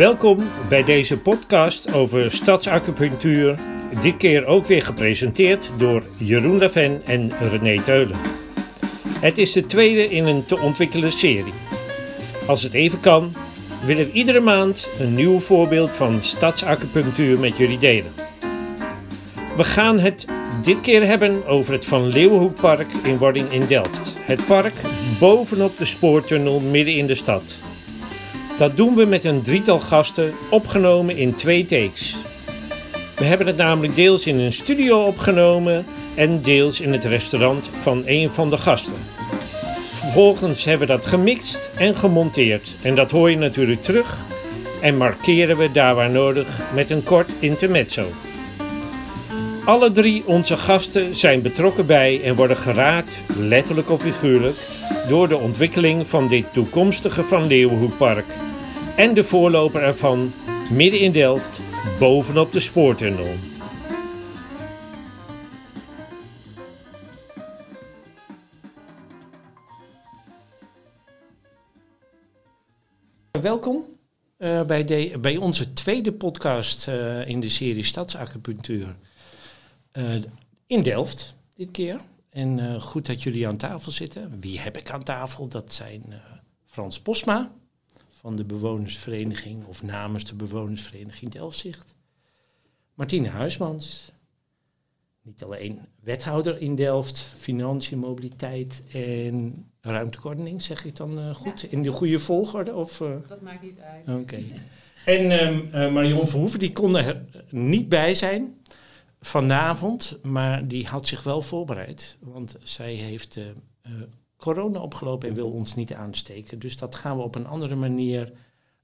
Welkom bij deze podcast over stadsacupunctuur. Dit keer ook weer gepresenteerd door Jeroen Laven en René Teulen. Het is de tweede in een te ontwikkelen serie. Als het even kan, wil ik iedere maand een nieuw voorbeeld van stadsacupunctuur met jullie delen. We gaan het dit keer hebben over het Van Leeuwenhoekpark in Wording in Delft. Het park bovenop de spoortunnel midden in de stad. Dat doen we met een drietal gasten, opgenomen in twee takes. We hebben het namelijk deels in een studio opgenomen en deels in het restaurant van een van de gasten. Vervolgens hebben we dat gemixt en gemonteerd en dat hoor je natuurlijk terug en markeren we daar waar nodig met een kort intermezzo. Alle drie onze gasten zijn betrokken bij en worden geraakt, letterlijk of figuurlijk, door de ontwikkeling van dit toekomstige Van Leeuwenhoekpark en de voorloper ervan midden in Delft, bovenop de spoortunnel. Welkom uh, bij, de, bij onze tweede podcast uh, in de serie Stadsacupunctuur. Uh, in Delft, dit keer. En goed dat jullie aan tafel zitten. Wie heb ik aan tafel? Dat zijn Frans Posma van de bewonersvereniging of namens de bewonersvereniging Delfzicht. Martine Huismans, niet alleen wethouder in Delft, financiën, mobiliteit en ruimtekoordining, zeg ik dan uh, goed? In de goede volgorde? Of, uh? Dat maakt niet uit. Oké. En um, uh, Marion Verhoeven, die kon er niet bij zijn vanavond, maar die had zich wel voorbereid. Want zij heeft corona opgelopen en wil ons niet aansteken. Dus dat gaan we op een andere manier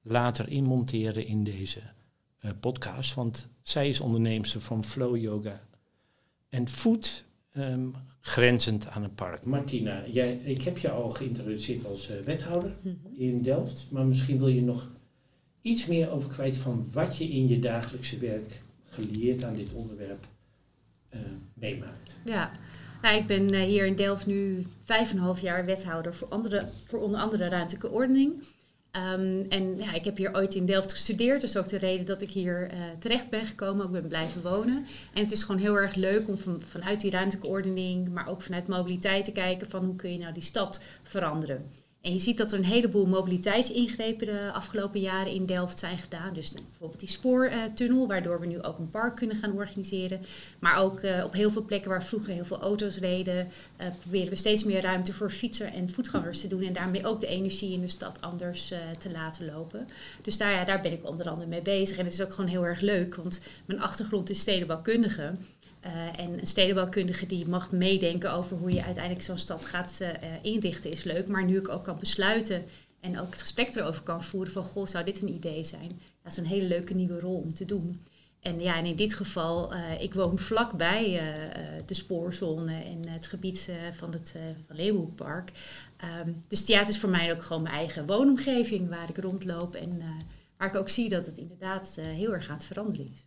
later inmonteren in deze uh, podcast. Want zij is onderneemster van Flow Yoga en Food, um, grenzend aan een park. Martina, jij, ik heb je al geïntroduceerd als uh, wethouder -hmm. in Delft. Maar misschien wil je nog iets meer over kwijt van wat je in je dagelijkse werk gelieerd aan dit onderwerp uh, meemaakt. Ja, ik ben uh, hier in Delft nu vijf en half jaar wethouder voor, andere, voor onder andere ruimtelijke ordening. Um, en ja, ik heb hier ooit in Delft gestudeerd, dus ook de reden dat ik hier uh, terecht ben gekomen, ook ben blijven wonen. En het is gewoon heel erg leuk om van, vanuit die ruimtelijke ordening, maar ook vanuit mobiliteit te kijken van hoe kun je nou die stad veranderen. En je ziet dat er een heleboel mobiliteitsingrepen de afgelopen jaren in Delft zijn gedaan. Dus nou, bijvoorbeeld die spoortunnel, waardoor we nu ook een park kunnen gaan organiseren. Maar ook uh, op heel veel plekken waar vroeger heel veel auto's reden, uh, proberen we steeds meer ruimte voor fietser en voetgangers te doen. En daarmee ook de energie in de stad anders te laten lopen. Dus daar, ja, daar ben ik onder andere mee bezig. En het is ook gewoon heel erg leuk, want mijn achtergrond is stedenbouwkundige. Uh, en een stedenbouwkundige die mag meedenken over hoe je uiteindelijk zo'n stad gaat uh, inrichten is leuk. Maar nu ik ook kan besluiten en ook het gesprek erover kan voeren van goh, zou dit een idee zijn? Dat is een hele leuke nieuwe rol om te doen. En ja, en in dit geval, uh, ik woon vlakbij de spoorzone en het gebied van het van Leeuwenhoekpark. Um, dus ja, het is voor mij ook gewoon mijn eigen woonomgeving waar ik rondloop en waar ik ook zie dat het inderdaad heel erg het veranderen is.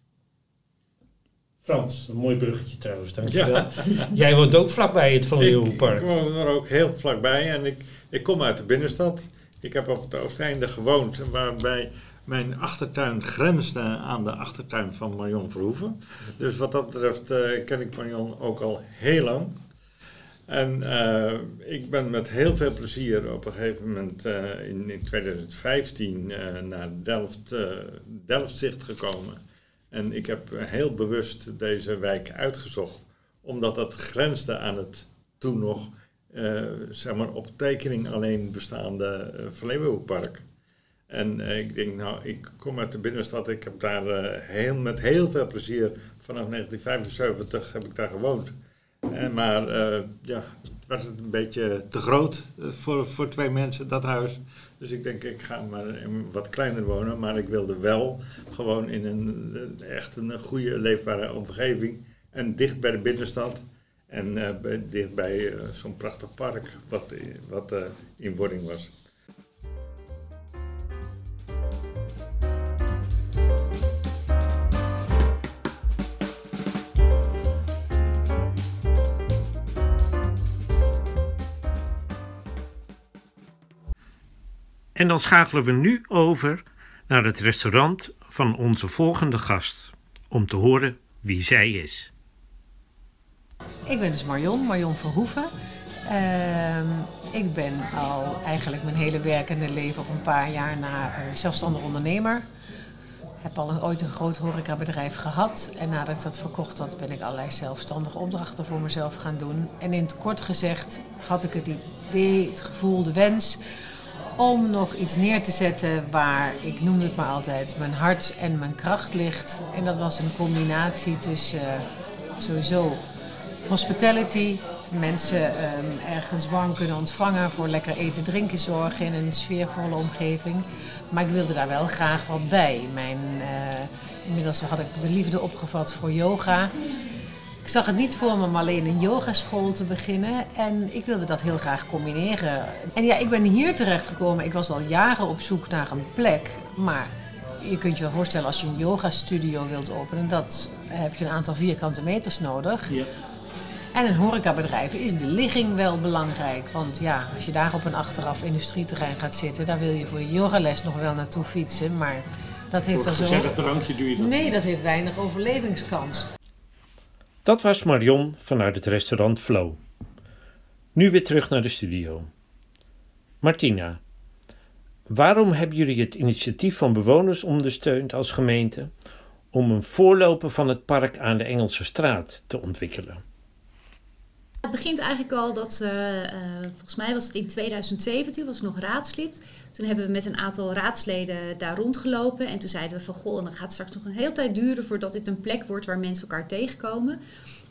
Frans, een mooi bruggetje trouwens, dankjewel. Ja. Jij woont ook vlakbij het Van Leeuwenpark. Ik, ik woon er ook heel vlakbij en ik, ik kom uit de binnenstad. Ik heb op het Oosteinde gewoond, waarbij mijn achtertuin grensde aan de achtertuin van Marion Verhoeven. Dus wat dat betreft uh, ken ik Marion ook al heel lang. En uh, ik ben met heel veel plezier op een gegeven moment uh, in, in, 2015 naar Delft, Delftzicht gekomen. En ik heb heel bewust deze wijk uitgezocht, omdat dat grensde aan het toen nog, uh, zeg maar, op tekening alleen bestaande uh. En uh, ik denk, nou, ik kom uit de binnenstad, ik heb daar heel, met heel veel plezier, vanaf 1975 heb ik daar gewoond. Maar ja, het was een beetje te groot voor, voor twee mensen, dat huis. Dus ik denk, ik ga maar wat kleiner wonen. Maar ik wilde wel gewoon in een echt een goede leefbare omgeving. En dicht bij de binnenstad. En bij, dicht bij uh, zo'n prachtig park wat, wat uh, in wording was. En dan schakelen we nu over naar het restaurant van onze volgende gast om te horen wie zij is. Ik ben dus Marion, Marion Verhoeven. Ehm, ik ben al eigenlijk mijn hele werkende leven op een paar jaar na uh, zelfstandig ondernemer. Heb al een, ooit een groot horecabedrijf gehad. En nadat ik dat verkocht had, ben ik allerlei zelfstandige opdrachten voor mezelf gaan doen. En in het kort gezegd had ik het idee, het gevoel, de wens om nog iets neer te zetten waar, ik noem het maar altijd, mijn hart en mijn kracht ligt. En dat was een combinatie tussen uh, sowieso hospitality, mensen um, ergens warm kunnen ontvangen, voor lekker eten, drinken zorgen in een sfeervolle omgeving. Maar ik wilde daar wel graag wat bij. Mijn, uh, inmiddels had ik de liefde opgevat voor yoga. Ik zag het niet voor me om alleen een yogaschool te beginnen. En ik wilde dat heel graag combineren. En ja, ik ben hier terecht gekomen. Ik was al jaren op zoek naar een plek. Maar je kunt je wel voorstellen als je een yogastudio wilt openen, dat heb je een aantal vierkante meters nodig. Ja. En een horecabedrijf is de ligging wel belangrijk. Want ja, als je daar op een achteraf industrieterrein gaat zitten, dan wil je voor de yogales nog wel naartoe fietsen. Maar dat heeft dan zo. Een drankje doe je dat. Nee, dat heeft weinig overlevingskans. Dat was Marion vanuit het restaurant Flow. Nu weer terug naar de studio. Martina, waarom hebben jullie het initiatief van bewoners ondersteund als gemeente om een voorloper van het park aan de Engelse straat te ontwikkelen? Het begint eigenlijk al dat, uh, uh, volgens mij was het in 2017, was nog raadslid. Toen hebben we met een aantal raadsleden daar rondgelopen. En toen zeiden we van, goh, dan gaat het straks nog een hele tijd duren voordat dit een plek wordt waar mensen elkaar tegenkomen.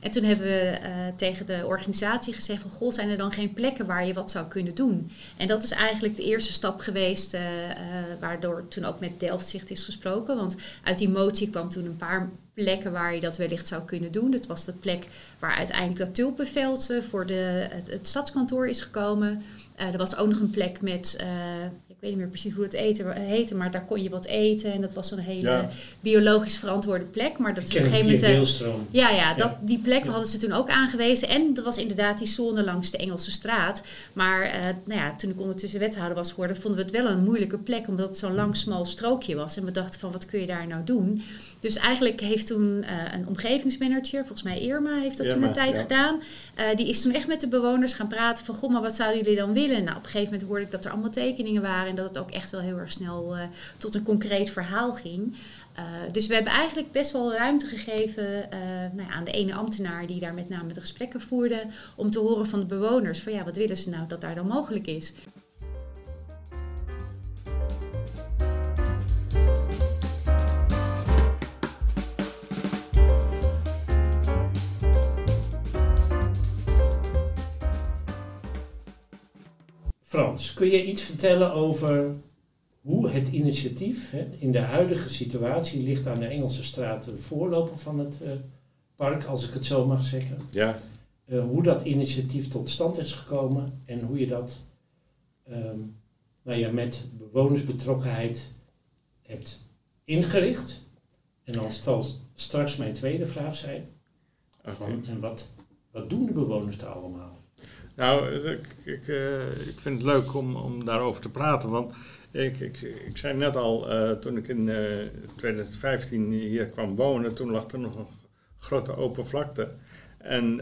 En toen hebben we uh, tegen de organisatie gezegd van, goh, zijn er dan geen plekken waar je wat zou kunnen doen? En dat is eigenlijk de eerste stap geweest, waardoor toen ook met Delftzicht is gesproken. Want uit die motie kwam toen een paar plekken waar je dat wellicht zou kunnen doen. Dat was de plek waar uiteindelijk dat tulpenveld voor de, het, het stadskantoor is gekomen. Er was ook nog een plek met ik weet niet meer precies hoe het eten heette, maar daar kon je wat eten. En dat was een hele biologisch verantwoorde plek. Maar dat is op een gegeven moment. Ja, ja, dat, die plek hadden ze toen ook aangewezen. En er was inderdaad die zone langs de Engelse straat. Maar uh, nou ja, toen ik ondertussen wethouder was geworden, vonden we het wel een moeilijke plek, omdat het zo'n lang smal strookje was. En we dachten van wat kun je daar nou doen? Dus eigenlijk heeft toen een omgevingsmanager, volgens mij Irma, heeft dat toen een tijd gedaan. Die is toen echt met de bewoners gaan praten van, goh, maar wat zouden jullie dan willen? Nou, op een gegeven moment hoorde ik dat er allemaal tekeningen waren en dat het ook echt wel heel erg snel uh, tot een concreet verhaal ging. dus we hebben eigenlijk best wel ruimte gegeven nou ja, aan de ene ambtenaar die daar met name de gesprekken voerde, om te horen van de bewoners van ja, wat willen ze nou dat daar dan mogelijk is. Frans, kun je iets vertellen over hoe het initiatief hè, in de huidige situatie ligt aan de Engelse straat de voorloper van het uh, park, als ik het zo mag zeggen. Ja. Uh, hoe dat initiatief tot stand is gekomen en hoe je dat um, nou ja, met bewonersbetrokkenheid hebt ingericht. En dan zal straks mijn tweede vraag zijn. Okay. Van, en wat, wat doen de bewoners daar allemaal? Nou, ik, ik, uh, ik vind het leuk om, om daarover te praten. Want ik, ik, ik zei net al, uh, toen ik in uh, eh, 2015 hier kwam wonen, toen lag er nog een grote open vlakte. En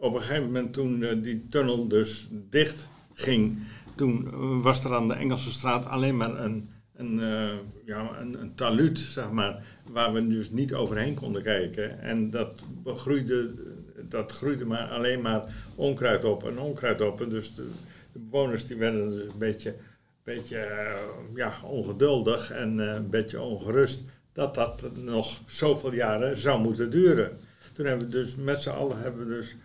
op een gegeven moment toen die tunnel dus dicht ging, toen was er aan de Engelse straat alleen maar een, een, ja, een, een taluut, zeg maar, waar we dus niet overheen konden kijken. En dat begroeide dat groeide maar alleen maar onkruid op en onkruid op. En dus de, bewoners die werden dus een beetje, beetje uh, ja, ongeduldig en uh, een beetje ongerust dat dat nog zoveel jaren zou moeten duren. Toen hebben we dus met z'n allen hebben we dus,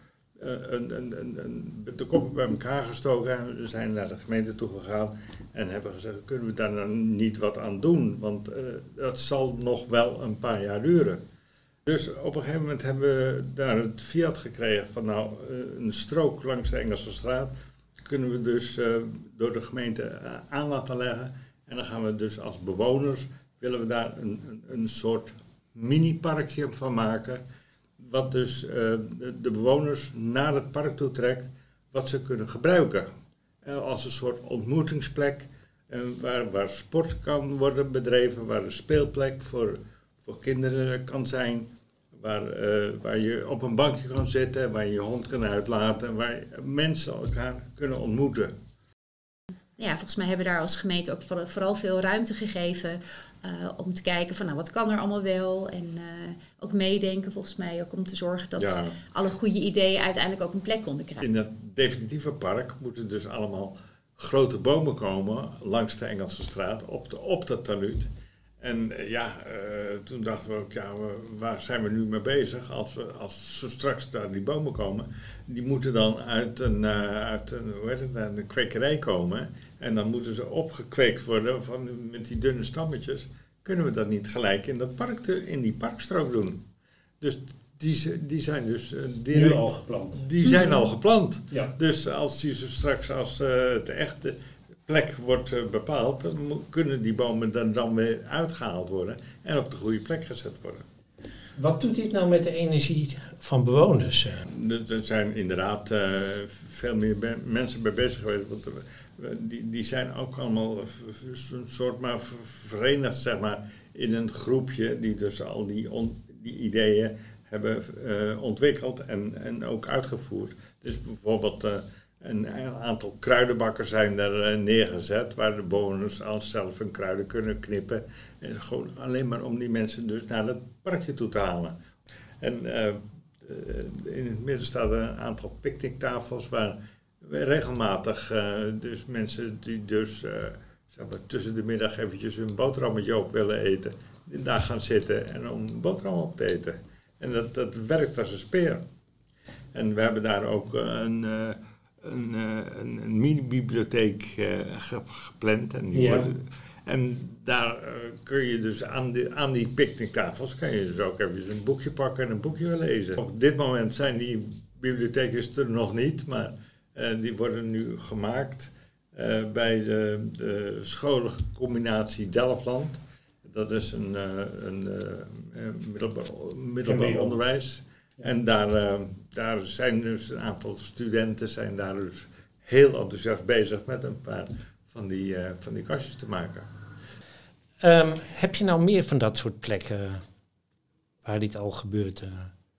uh, een, een, een, de koppen bij elkaar gestoken. We zijn naar de gemeente toe gegaan en hebben gezegd, kunnen we daar dan niet wat aan doen? Want dat zal nog wel een paar jaar duren. Dus op een gegeven moment hebben we daar het fiat gekregen van nou, eh, een strook langs de Engelse straat kunnen we dus uh, door de gemeente uh, aan laten leggen. En dan gaan we dus als bewoners, willen we daar een, een, een soort mini-parkje van maken. Wat dus de, bewoners naar het park toe trekt, wat ze kunnen gebruiken. als een soort ontmoetingsplek, waar, waar sport kan worden bedreven, waar een speelplek voor, voor kinderen kan zijn. Waar, eh, waar je op een bankje kan zitten, waar je je hond kan uitlaten, waar mensen elkaar kunnen ontmoeten. Ja, volgens mij hebben we daar als gemeente ook vooral- veel ruimte gegeven eh, om te kijken van nou, wat kan er allemaal wel. En eh, ook meedenken volgens mij ook om te zorgen dat Ja. alle goede ideeën uiteindelijk ook een plek konden krijgen. In dat definitieve park moeten dus allemaal grote bomen komen langs de Engelse straat op, de, op dat taluut. En eh, ja, eh, toen dachten we ook, ja, we- waar zijn we nu mee bezig? Als, we, als zo straks daar die bomen komen, die moeten dan uit een, eh, uit een, hoe heet het, een kwekerij komen. En dan moeten ze opgekweekt worden van, met die dunne stammetjes. Kunnen we dat niet gelijk in, dat park te- in die parkstrook doen? Dus die, die zijn dus direct... Nu al gepland. Die zijn al gepland. Ja. Dus als die zo straks als eh, het echte plek wordt eh, bepaald, dan kunnen die bomen dan, dan weer uitgehaald worden en op de goede plek gezet worden. Wat doet dit nou met de energie van bewoners? eh? Er zijn inderdaad eh, veel meer be- mensen bij bezig geweest. Want die, die zijn ook allemaal v- een soort maar verenigd zeg maar, in een groepje die dus al die, on- die ideeën hebben ontwikkeld en, en ook uitgevoerd. Dus bijvoorbeeld een aantal kruidenbakken zijn er eh, neergezet waar de bewoners al zelf hun kruiden kunnen knippen. En gewoon alleen maar om die mensen dus naar het parkje toe te halen. En eh, eh, in het midden staat een aantal picknicktafels waar regelmatig dus mensen die dus zeg maar, tussen de middag eventjes hun boterhammetje op willen eten, daar gaan zitten en om een boterham op te eten. En dat, dat werkt als een speer. En we hebben daar ook een, een, eh, een, een mini-bibliotheek eh, ge- gepland. En, die Ja. worden- en daar eh, kun je dus aan, die aan die picknicktafels kan je dus ook even een boekje pakken en een boekje lezen. Op dit moment zijn die bibliotheken er nog niet, maar die worden nu gemaakt bij de, de scholencombinatie Delftland. Dat is een, een middelbaar, onderwijs. En daar, eh, daar zijn dus een aantal studenten zijn daar dus heel enthousiast bezig met een paar van die, eh, van die kastjes te maken. Ehm, heb je nou meer van dat soort plekken waar dit al gebeurt, eh,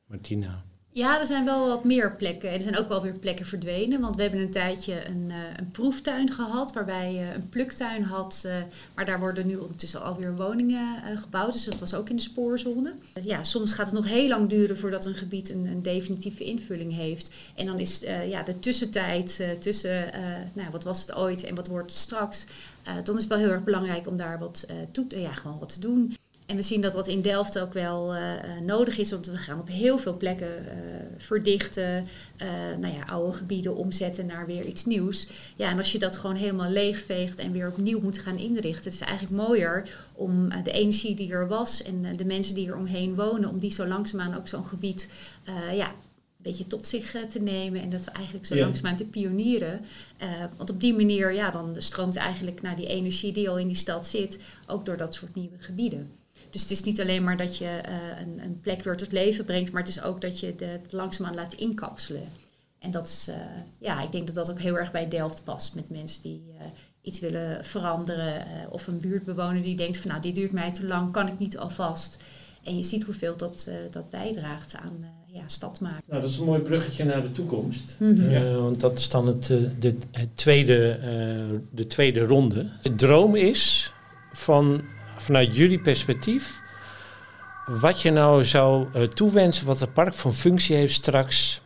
Martina? Ja, er zijn wel wat meer plekken. En er zijn ook wel weer plekken verdwenen. Want we hebben een tijdje een, eh, een proeftuin gehad, waarbij je een pluktuin had. eh, maar daar worden nu ondertussen alweer woningen eh, gebouwd. Dus dat was ook in de spoorzone. Eh, ja, soms gaat het nog heel lang duren voordat een gebied een, een definitieve invulling heeft. En dan is eh, ja, de tussentijd eh, tussen, eh, nou, wat was het ooit en wat wordt het straks. eh, dan is het wel heel erg belangrijk om daar wat, eh, toe, ja, gewoon wat te doen. En we zien dat dat in Delft ook wel eh, eh, nodig is, want we gaan op heel veel plekken eh, verdichten, nou ja, oude gebieden omzetten naar weer iets nieuws. Ja, en als je dat gewoon helemaal leegveegt en weer opnieuw moet gaan inrichten, het is eigenlijk mooier om de energie die er was en de mensen die er omheen wonen, om die zo langzaamaan ook zo'n gebied ja, een beetje tot zich te nemen en dat we eigenlijk zo Ja. langzaamaan te pionieren. Want op die manier, ja, dan stroomt eigenlijk naar die energie die al in die stad zit, ook door dat soort nieuwe gebieden. Dus het is niet alleen maar dat je eh, een, een plek weer tot leven brengt, maar het is ook dat je de- het langzaamaan laat inkapselen. En dat is, eh, ja, ik denk dat dat ook heel erg bij Delft past met mensen die eh, iets willen veranderen. eh, of een buurtbewoner die denkt van nou, dit duurt mij te lang, kan ik niet alvast. En je ziet hoeveel dat, eh, dat bijdraagt aan eh, ja, stad maken. Nou, dat is een mooi bruggetje naar de toekomst. Mhm. Eh, want dat is dan het, de, het tweede, eh, de tweede ronde. De droom is van, vanuit jullie perspectief, wat je nou zou eh, toewensen, wat het park van functie heeft straks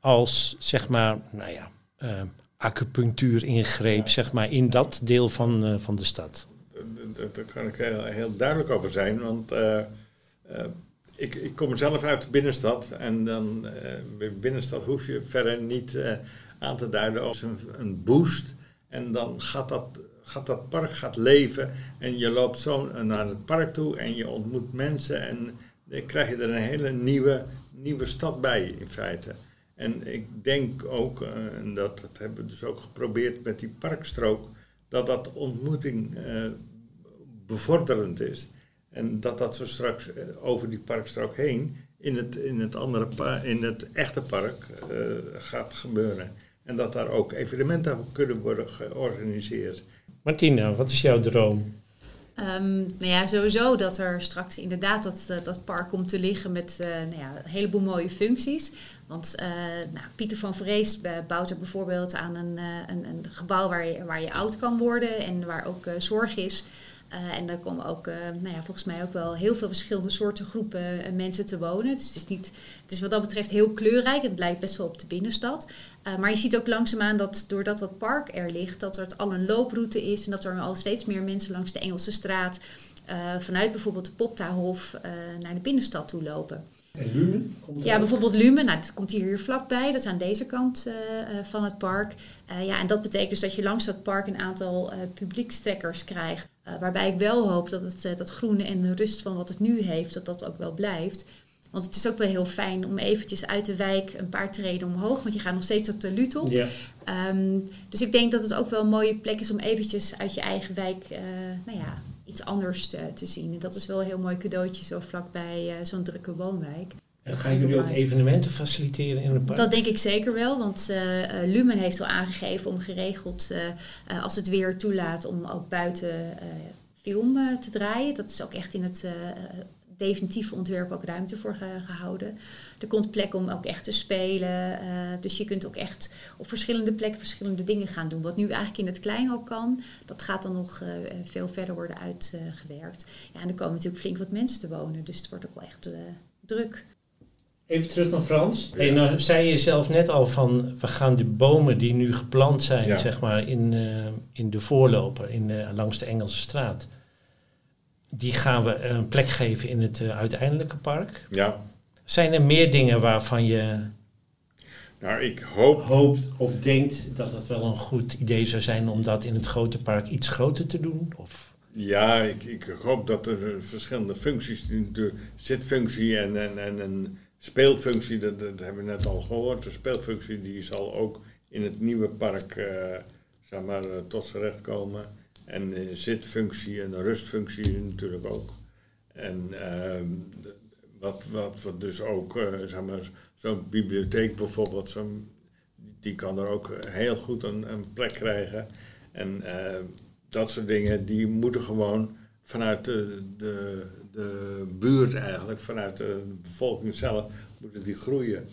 als, zeg maar, nou ja, eh, acupunctuur ingreep, zeg maar, in dat deel van, eh, van de stad. Daar- kan ik heel, heel duidelijk over zijn, want ik, ik kom zelf uit de binnenstad en dan bij de binnenstad hoef je verder niet aan te duiden als een, een boost. En dan gaat dat, gaat dat park gaat leven en je loopt zo naar het park toe en je ontmoet mensen en dan krijg je er een hele nieuwe, nieuwe stad bij in feite. En ik denk ook, eh, en dat, dat hebben we dus ook geprobeerd met die parkstrook, dat dat ontmoeting eh, bevorderend is. En dat dat zo straks eh, over die parkstrook heen in het, in het, andere in het echte park gaat gebeuren. En dat daar ook evenementen kunnen worden georganiseerd. Martina, wat is jouw droom? Um, nou ja, sowieso dat er straks inderdaad dat, eh, dat park komt te liggen met uh, nou ja, een heleboel mooie functies. Want uh, nou, Pieter van Vrees bouwt er bijvoorbeeld aan een, een, een, gebouw waar je, waar je oud kan worden en waar ook zorg is. Uh, en daar komen ook, uh, nou ja, volgens mij ook wel heel veel verschillende soorten groepen uh, mensen te wonen. Dus het is, niet, het is wat dat betreft heel kleurrijk. Het lijkt best wel op de binnenstad. maar je ziet ook langzaamaan dat doordat dat park er ligt, dat er al een looproute is en dat er al steeds meer mensen langs de Engelse straat vanuit bijvoorbeeld de Poptahof naar de binnenstad toe lopen. En Lumen? ja, bijvoorbeeld Lumen. Nou, dat komt hier vlakbij. Dat is aan deze kant van het park. ja, en dat betekent dus dat je langs dat park een aantal publiekstrekkers krijgt. Waarbij ik wel hoop dat het, dat groene en de rust van wat het nu heeft, dat dat ook wel blijft. Want het is ook wel heel fijn om eventjes uit de wijk een paar treden omhoog, want je gaat nog steeds tot de Lutel. Ja. Um, dus ik denk dat het ook wel een mooie plek is om eventjes uit je eigen wijk nou ja, iets anders te, te, zien. En dat is wel een heel mooi cadeautje zo vlakbij zo'n drukke woonwijk. En gaan jullie ook evenementen faciliteren in het park? Dat denk ik zeker wel, want uh, Lumen heeft al aangegeven om geregeld, uh, als het weer toelaat, om ook buiten film te draaien. Dat is ook echt in het definitieve ontwerp ook ruimte voor gehouden. Er komt plek om ook echt te spelen. dus je kunt ook echt op verschillende plekken verschillende dingen gaan doen. Wat nu eigenlijk in het klein al kan, dat gaat dan nog veel verder worden uitgewerkt. ja, en er komen natuurlijk flink wat mensen te wonen, dus het wordt ook wel echt druk. Even terug naar Frans. En nou zei je zelf net al van, we gaan de bomen die nu geplant zijn, zeg maar, in, uh, in de voorloper, in, uh, langs de Engelse straat, die gaan we een plek geven in het uh, uiteindelijke park. Ja. Zijn er meer dingen waarvan je nou, ik hoop... hoopt of denkt dat het wel een goed idee zou zijn om dat in het grote park iets groter te doen? Of? Ja, ik, ik hoop dat er verschillende functies, de zitfunctie en, en, en, en speelfunctie, dat, dat, hebben we net al gehoord. De speelfunctie die zal ook in het nieuwe park uh, zeg maar, tot z'n recht komen. En zitfunctie en de rustfunctie natuurlijk ook. En ehm, wat, wat, wat dus ook, zeg maar, zo'n bibliotheek bijvoorbeeld, zo die kan er ook heel goed een, een plek krijgen. En dat soort dingen, die moeten gewoon vanuit de, de, de buurt eigenlijk, vanuit de bevolking zelf, moeten die groeien.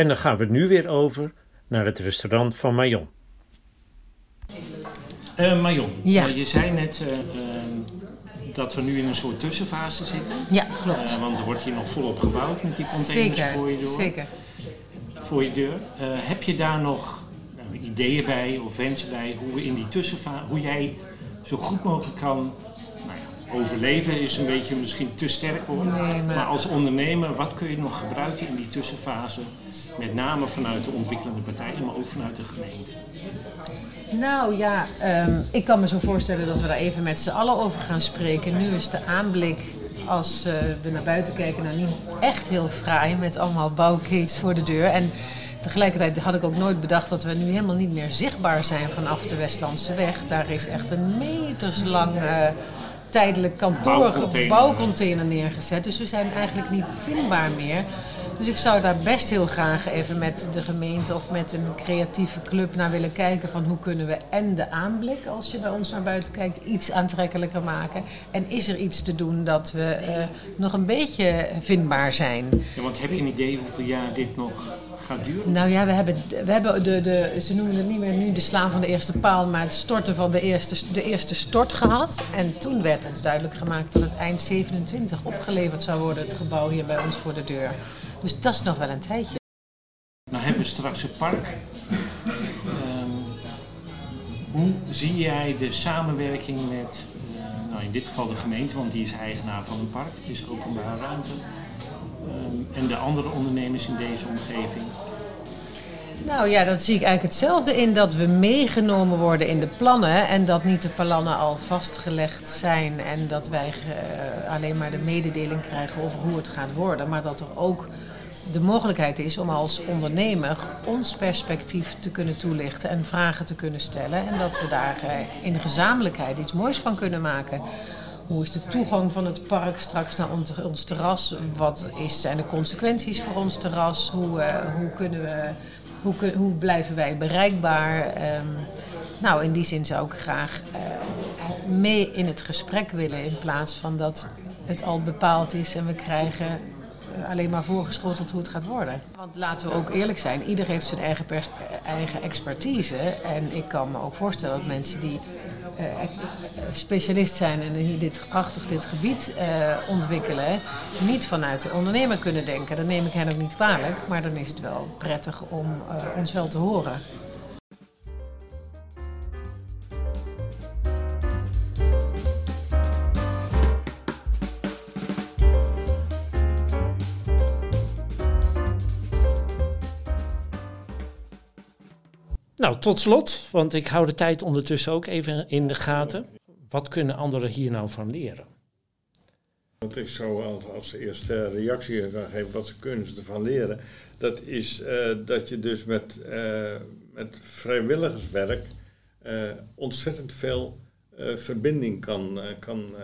En dan gaan we nu weer over naar het restaurant van Mayon. Uh, Mayon, ja. je zei net uh, dat we nu in een soort tussenfase zitten. Ja, klopt. Uh, want er wordt hier nog volop gebouwd met die containers zeker, voor je deur. Zeker. Voor je deur. heb je daar nog ideeën bij of wensen bij hoe we in die tussenfase, hoe jij zo goed mogelijk kan nou ja, overleven is een beetje misschien te sterk woord. Nee, maar... maar als ondernemer, wat kun je nog gebruiken in die tussenfase? Met name vanuit de ontwikkelende partijen, maar ook vanuit de gemeente. Nou ja, um, ik kan me zo voorstellen dat we daar even met z'n allen over gaan spreken. Nu is de aanblik, als uh, we naar buiten kijken, nou niet echt heel fraai met allemaal bouwkeets voor de deur. En tegelijkertijd had ik ook nooit bedacht dat we nu helemaal niet meer zichtbaar zijn vanaf de Westlandse weg. Daar is echt een meterslang uh, tijdelijk kantoor, bouwcontainer. bouwcontainer neergezet. Dus we zijn eigenlijk niet vindbaar meer. Dus ik zou daar best heel graag even met de gemeente of met een creatieve club naar willen kijken van hoe kunnen we en de aanblik, als je bij ons naar buiten kijkt, iets aantrekkelijker maken. En is er iets te doen dat we uh, nog een beetje vindbaar zijn. Ja, want heb je een idee hoeveel jaar dit nog gaat duren? Nou ja, we hebben, we hebben de, de, ze noemen het niet meer nu de slaan van de eerste paal, maar het storten van de eerste, de eerste stort gehad. En toen werd ons duidelijk gemaakt dat het eind 27 opgeleverd zou worden, het gebouw hier bij ons voor de deur. Dus dat is nog wel een tijdje. Nou hebben we straks het park. Um, hoe zie jij de samenwerking met, uh, nou in dit geval de gemeente, want die is eigenaar van het park, het is openbare ruimte, um, en de andere ondernemers in deze omgeving? Nou ja, dat zie ik eigenlijk hetzelfde in dat we meegenomen worden in de plannen en dat niet de plannen al vastgelegd zijn en dat wij uh, alleen maar de mededeling krijgen over hoe het gaat worden, maar dat er ook de mogelijkheid is om als ondernemer ons perspectief te kunnen toelichten en vragen te kunnen stellen. En dat we daar eh, in gezamenlijkheid iets moois van kunnen maken. Hoe is de toegang van het park straks naar ons terras? Wat is, zijn de consequenties voor ons terras? Hoe, uh, hoe, kunnen we, hoe, hoe blijven wij bereikbaar? Um, nou, in die zin zou ik graag uh, mee in het gesprek willen in plaats van dat het al bepaald is en we krijgen eh, alleen maar voorgeschoteld hoe het gaat worden. Want laten we ook eerlijk zijn, ieder heeft zijn eigen, eigen expertise. En ik kan me ook voorstellen dat mensen die specialist zijn en die dit prachtig dit gebied uh, ontwikkelen, niet vanuit de ondernemer kunnen denken. Dat neem ik hen ook niet kwalijk, maar dan is het wel prettig om uh, ons wel te horen. Tot slot, want ik hou de tijd ondertussen ook even in de gaten. Wat kunnen anderen hier nou van leren? Wat ik zo als, eerste reactie kan geven, wat ze kunnen ervan leren, dat is uh, dat je dus met, uh, met vrijwilligerswerk uh, ontzettend veel verbinding kan, kan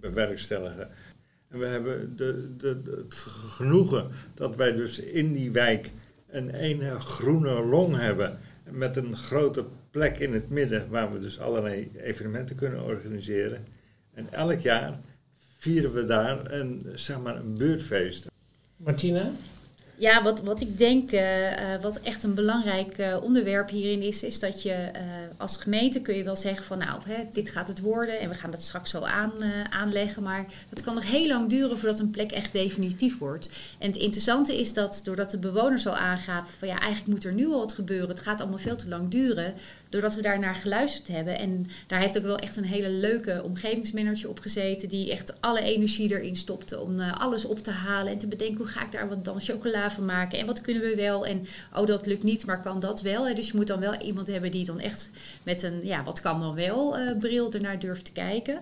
bewerkstelligen. En we hebben de, de, de, het genoegen dat wij dus in die wijk een ene groene long hebben met een grote plek in het midden waar we dus allerlei evenementen kunnen organiseren. En elk jaar vieren we daar een, zeg maar een buurtfeest. Martina? Ja, wat, wat ik denk, uh, wat echt een belangrijk uh, onderwerp hierin is, is dat je als gemeente kun je wel zeggen van nou, hè, dit gaat het worden en we gaan het straks zo aan, aanleggen. Maar het kan nog heel lang duren voordat een plek echt definitief wordt. En het interessante is dat doordat de bewoner zo aangaat van ja, eigenlijk moet er nu al wat gebeuren. Het gaat allemaal veel te lang duren. Doordat we daar naar geluisterd hebben. En daar heeft ook wel echt een hele leuke omgevingsmanager op gezeten. Die echt alle energie erin stopte om alles op te halen. En te bedenken hoe ga ik daar wat dan chocola van maken en wat kunnen we wel en oh dat lukt niet, maar kan dat wel. Dus je moet dan wel iemand hebben die dan echt met een ja wat kan dan wel uh, bril ernaar durft te kijken.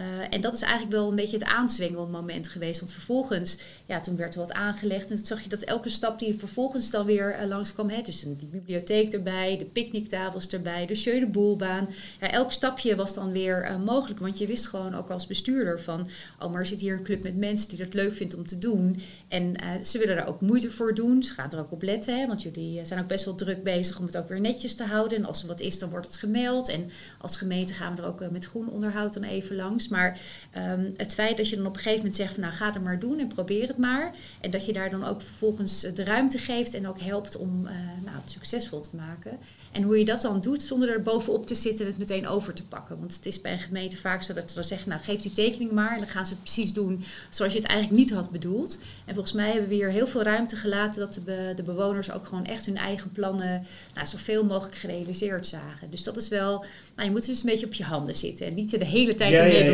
Uh, en dat is eigenlijk wel een beetje het aanzwengelmoment geweest. Want vervolgens, ja, toen werd er wat aangelegd. En toen zag je dat elke stap die vervolgens dan weer uh, langskwam. Hè, dus die bibliotheek erbij, de picknicktafels erbij, de de Boelbaan. Ja, elk stapje was dan weer uh, mogelijk. Want je wist gewoon ook als bestuurder van... oh, maar er zit hier een club met mensen die dat leuk vindt om te doen. En ze willen daar ook moeite voor doen. Ze gaan er ook op letten. Hè, want jullie zijn ook best wel druk bezig om het ook weer netjes te houden. En als er wat is, dan wordt het gemeld. En als gemeente gaan we er ook met groen onderhoud dan even langs. Maar um, het feit dat je dan op een gegeven moment zegt van nou ga het maar doen en probeer het maar. En dat je daar dan ook vervolgens de ruimte geeft en ook helpt om uh, nou, het succesvol te maken. En hoe je dat dan doet zonder er bovenop te zitten en het meteen over te pakken. Want het is bij een gemeente vaak zo dat ze dan zeggen nou geef die tekening maar. En dan gaan ze het precies doen zoals je het eigenlijk niet had bedoeld. En volgens mij hebben we hier heel veel ruimte gelaten dat de, be de bewoners ook gewoon echt hun eigen plannen nou, zoveel mogelijk gerealiseerd zagen. Dus dat is wel, nou, je moet dus een beetje op je handen zitten en niet de hele tijd ja, ermee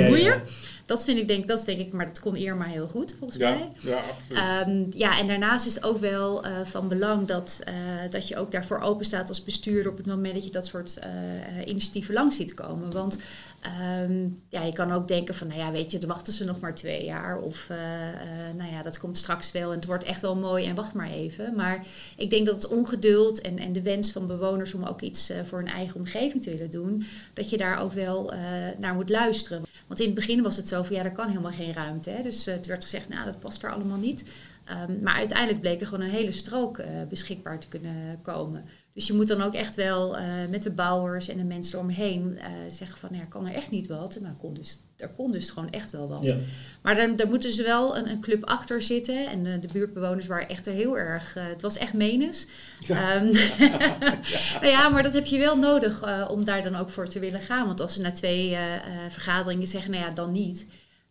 Dat vind ik denk, dat is denk ik, maar dat kon maar heel goed volgens mij. Ja, absoluut. Um, ja, en daarnaast is het ook wel uh, van belang dat, uh, dat je ook daarvoor open staat als bestuurder op het moment dat je dat soort uh, initiatieven langs ziet komen. Want Um, ja, je kan ook denken van, nou ja, weet je, dan wachten ze nog maar twee jaar. Of, uh, uh, nou ja, dat komt straks wel en het wordt echt wel mooi en wacht maar even. Maar ik denk dat het ongeduld en, en de wens van bewoners om ook iets uh, voor hun eigen omgeving te willen doen, dat je daar ook wel naar moet luisteren. Want in het begin was het zo van, ja, er kan helemaal geen ruimte. Hè? Dus het werd gezegd, nou, dat past er allemaal niet. Um, maar uiteindelijk bleek er gewoon een hele strook beschikbaar te kunnen komen. Dus je moet dan ook echt wel uh, met de bouwers en de mensen eromheen uh, zeggen van ja, kan er echt niet wat. En nou, kon dus, er kon dus gewoon echt wel wat. Ja. Maar dan, daar moeten ze wel een, een, club achter zitten. En uh, de buurtbewoners waren echt heel erg, het was echt menens. Ja. Um, ja. nou ja, maar dat heb je wel nodig om daar dan ook voor te willen gaan. Want als ze na twee vergaderingen zeggen, nou ja, dan niet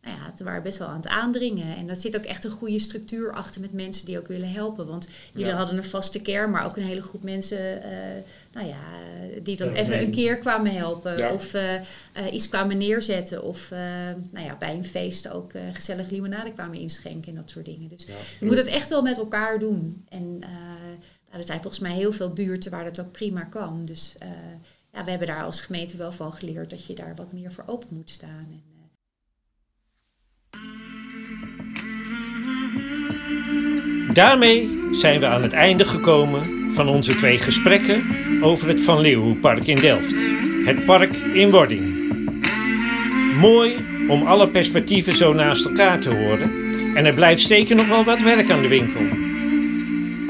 nou ja, ze waren best wel aan het aandringen. En dat zit ook echt een goede structuur achter met mensen die ook willen helpen. Want jullie ja. hadden een vaste kern, maar ook een hele groep mensen uh, nou ja, die dan even een keer kwamen helpen. Ja. Of uh, uh, iets kwamen neerzetten. Of nou ja, bij een feest ook gezellig limonade kwamen inschenken en dat soort dingen. Dus je moet het echt wel met elkaar doen. En nou, er zijn volgens mij heel veel buurten waar dat ook prima kan. Dus ja, we hebben daar als gemeente wel van geleerd dat je daar wat meer voor open moet staan. En, Daarmee zijn we aan het einde gekomen van onze twee gesprekken over het Van Leeuwenpark in Delft. Het park in wording. Mooi om alle perspectieven zo naast elkaar te horen en er blijft zeker nog wel wat werk aan de winkel.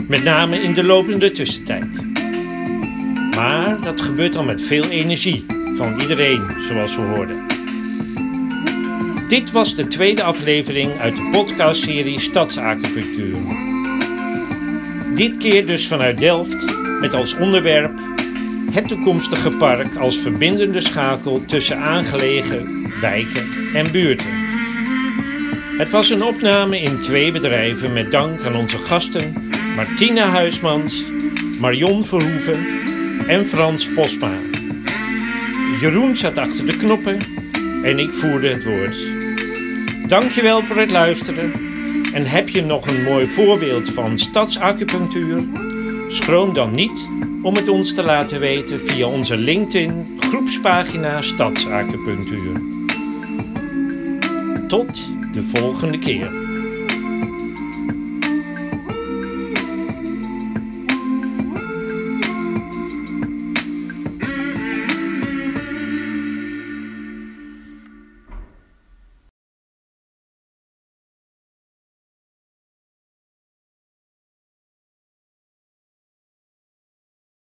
Met name in de lopende tussentijd. Maar dat gebeurt dan met veel energie van iedereen, zoals we hoorden. Dit was de tweede aflevering uit de podcastserie Stadsacupunctuur. Dit keer dus vanuit Delft met als onderwerp het toekomstige park als verbindende schakel tussen aangelegen wijken en buurten. Het was een opname in twee bedrijven met dank aan onze gasten Martina Huismans, Marion Verhoeven en Frans Posma. Jeroen zat achter de knoppen en ik voerde het woord. Dankjewel voor het luisteren en heb je nog een mooi voorbeeld van stadsacupunctuur? Schroom dan niet om het ons te laten weten via onze LinkedIn groepspagina Stadsacupunctuur. Tot de volgende keer.